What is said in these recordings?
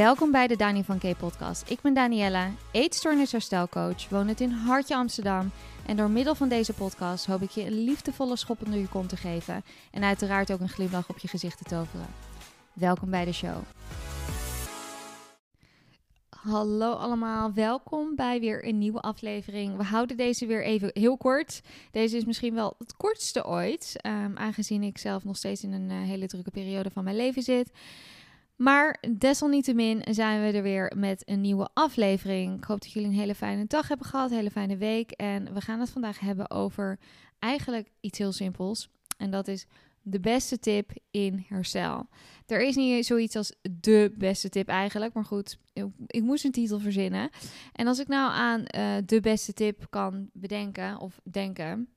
Welkom bij de Dani van K podcast. Ik ben Daniella, eetstoornisherstelcoach, woonend in Hartje Amsterdam. En door middel van deze podcast hoop ik je een liefdevolle schop onder je kont te geven. En uiteraard ook een glimlach op je gezicht te toveren. Welkom bij de show. Hallo allemaal, welkom bij weer een nieuwe aflevering. We houden deze weer even heel kort. Deze is misschien wel het kortste ooit, um, aangezien ik zelf nog steeds in een uh, hele drukke periode van mijn leven zit. Maar desalniettemin zijn we er weer met een nieuwe aflevering. Ik hoop dat jullie een hele fijne dag hebben gehad, een hele fijne week. En we gaan het vandaag hebben over eigenlijk iets heel simpels. En dat is de beste tip in herstel. Er is niet zoiets als de beste tip eigenlijk, maar goed, ik moest een titel verzinnen. En als ik nou aan uh, de beste tip kan bedenken of denken,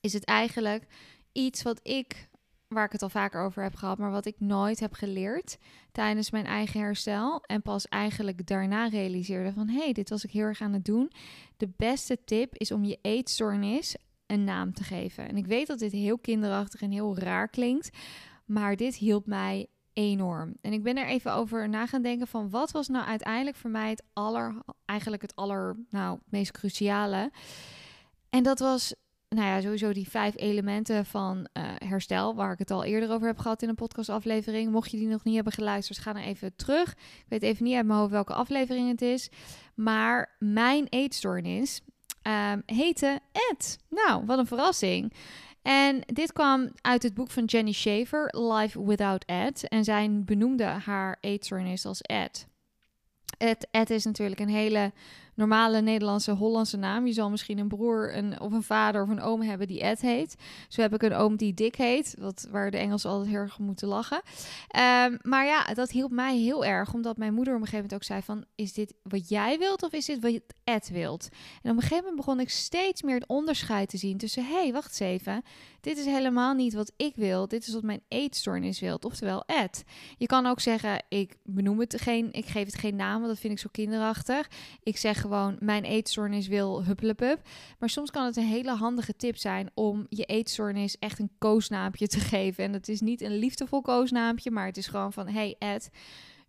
is het eigenlijk iets wat ik waar ik het al vaker over heb gehad, maar wat ik nooit heb geleerd tijdens mijn eigen herstel. En pas eigenlijk daarna realiseerde van hé, hey, dit was ik heel erg aan het doen. De beste tip is om je eetstoornis een naam te geven. En ik weet dat dit heel kinderachtig en heel raar klinkt, maar dit hielp mij enorm. En ik ben er even over na gaan denken van wat was nou uiteindelijk voor mij het aller, eigenlijk het aller, nou, meest cruciale. En dat was nou ja, sowieso die vijf elementen van uh, herstel, waar ik het al eerder over heb gehad in een podcastaflevering. Mocht je die nog niet hebben geluisterd, ga dan even terug. Ik weet even niet uit mijn hoofd welke aflevering het is. Maar mijn eetstoornis um, heette Ed. Nou, wat een verrassing. En dit kwam uit het boek van Jenny Shaver, Life Without Ed. En zij benoemde haar eetstoornis als Ed. Ed, Ed is natuurlijk een hele normale Nederlandse Hollandse naam. Je zal misschien een broer een, of een vader of een oom hebben die Ed heet. Zo heb ik een oom die Dick heet, wat, waar de Engelsen altijd heel erg moeten lachen. Um, maar ja, dat hielp mij heel erg, omdat mijn moeder op een gegeven moment ook zei van... is dit wat jij wilt of is dit wat Ed wilt? En op een gegeven moment begon ik steeds meer het onderscheid te zien tussen... hé, hey, wacht eens even, dit is helemaal niet wat ik wil. Dit is wat mijn eetstoornis wil, oftewel Ed. Je kan ook zeggen, ik benoem het geen, ik geef het geen naam, want dat vind ik zo kinderachtig. Ik zeg gewoon mijn eetstoornis wil huppelepup. Maar soms kan het een hele handige tip zijn om je eetstoornis echt een koosnaampje te geven. En dat is niet een liefdevol koosnaampje, maar het is gewoon van hey Ed,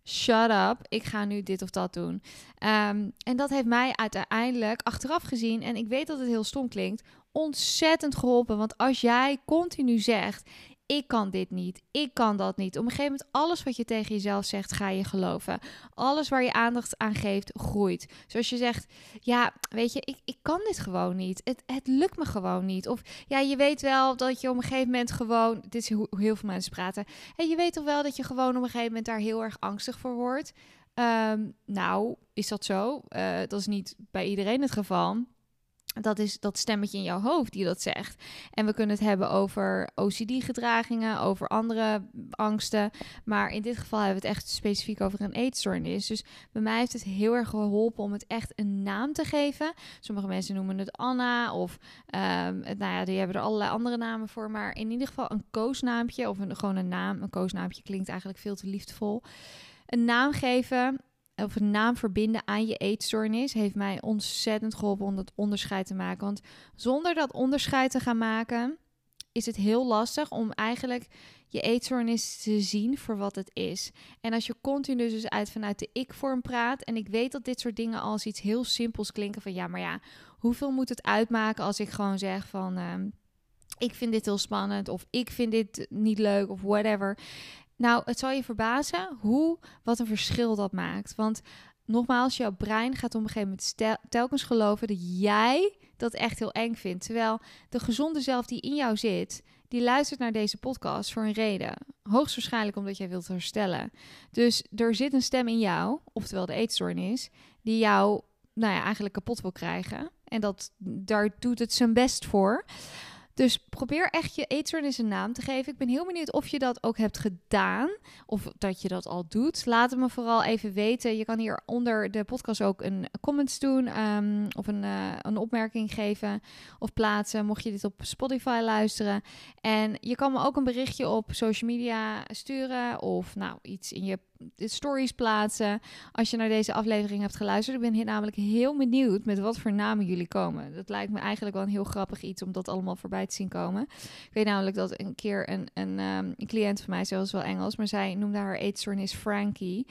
shut up, ik ga nu dit of dat doen. Um, en dat heeft mij uiteindelijk achteraf gezien, en ik weet dat het heel stom klinkt, ontzettend geholpen. Want als jij continu zegt: ik kan dit niet, ik kan dat niet. Op een gegeven moment, alles wat je tegen jezelf zegt, ga je geloven. Alles waar je aandacht aan geeft, groeit. Zoals je zegt, ja, weet je, ik, ik kan dit gewoon niet. Het, het lukt me gewoon niet. Of ja, je weet wel dat je op een gegeven moment gewoon, dit is hoe heel veel mensen praten. En je weet toch wel dat je gewoon op een gegeven moment daar heel erg angstig voor wordt. Um, nou, is dat zo? Uh, dat is niet bij iedereen het geval. Dat is dat stemmetje in jouw hoofd die dat zegt. En we kunnen het hebben over OCD-gedragingen, over andere angsten. Maar in dit geval hebben we het echt specifiek over een eetstoornis. Dus bij mij heeft het heel erg geholpen om het echt een naam te geven. Sommige mensen noemen het Anna of um, nou ja, die hebben er allerlei andere namen voor. Maar in ieder geval een koosnaampje of een, gewoon een naam. Een koosnaampje klinkt eigenlijk veel te liefdevol. Een naam geven of een naam verbinden aan je eetstoornis heeft mij ontzettend geholpen om dat onderscheid te maken. Want zonder dat onderscheid te gaan maken, is het heel lastig om eigenlijk je eetstoornis te zien voor wat het is. En als je continu dus uit vanuit de ik-vorm praat, en ik weet dat dit soort dingen als iets heel simpels klinken van ja, maar ja, hoeveel moet het uitmaken als ik gewoon zeg van. Uh, ik vind dit heel spannend, of ik vind dit niet leuk, of whatever. Nou, het zal je verbazen hoe, wat een verschil dat maakt. Want nogmaals, jouw brein gaat op een gegeven moment telkens geloven dat jij dat echt heel eng vindt. Terwijl de gezonde zelf die in jou zit, die luistert naar deze podcast voor een reden. Hoogstwaarschijnlijk omdat jij wilt herstellen. Dus er zit een stem in jou, oftewel de eetstoornis, die jou nou ja, eigenlijk kapot wil krijgen. En dat, daar doet het zijn best voor. Dus probeer echt je eetstoornis een naam te geven. Ik ben heel benieuwd of je dat ook hebt gedaan. Of dat je dat al doet. Laat het me vooral even weten. Je kan hier onder de podcast ook een comments doen. Um, of een, uh, een opmerking geven. Of plaatsen. Mocht je dit op Spotify luisteren. En je kan me ook een berichtje op social media sturen. Of nou iets in je stories plaatsen. Als je naar deze aflevering hebt geluisterd. Ik ben hier namelijk heel benieuwd met wat voor namen jullie komen. Dat lijkt me eigenlijk wel een heel grappig iets om dat allemaal voorbij te zien komen. Ik weet namelijk dat een keer een, een, um, een cliënt van mij, zelfs wel Engels, maar zij noemde haar eetstoornis Frankie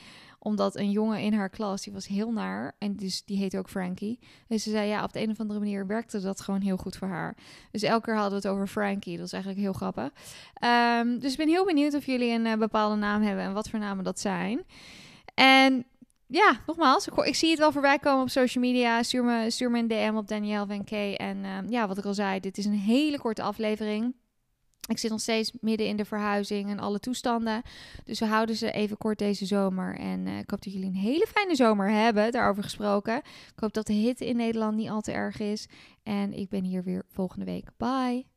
Omdat een jongen in haar klas, die was heel naar. En dus die heette ook Frankie. Dus ze zei, ja, op de een of andere manier werkte dat gewoon heel goed voor haar. Dus elke keer hadden we het over Frankie. Dat is eigenlijk heel grappig. Ehm, dus ik ben heel benieuwd of jullie een eh, bepaalde naam hebben en wat voor namen dat zijn. En ja, nogmaals, ik, ik, zie het wel voorbij komen op social media. Stuur me, stuur me een DM op Danielle van K. En ehm, ja, wat ik al zei, dit is een hele korte aflevering. Ik zit nog steeds midden in de verhuizing en alle toestanden. Dus we houden ze even kort deze zomer. En uh, ik hoop dat jullie een hele fijne zomer hebben, daarover gesproken. Ik hoop dat de hitte in Nederland niet al te erg is. En ik ben hier weer volgende week. Bye!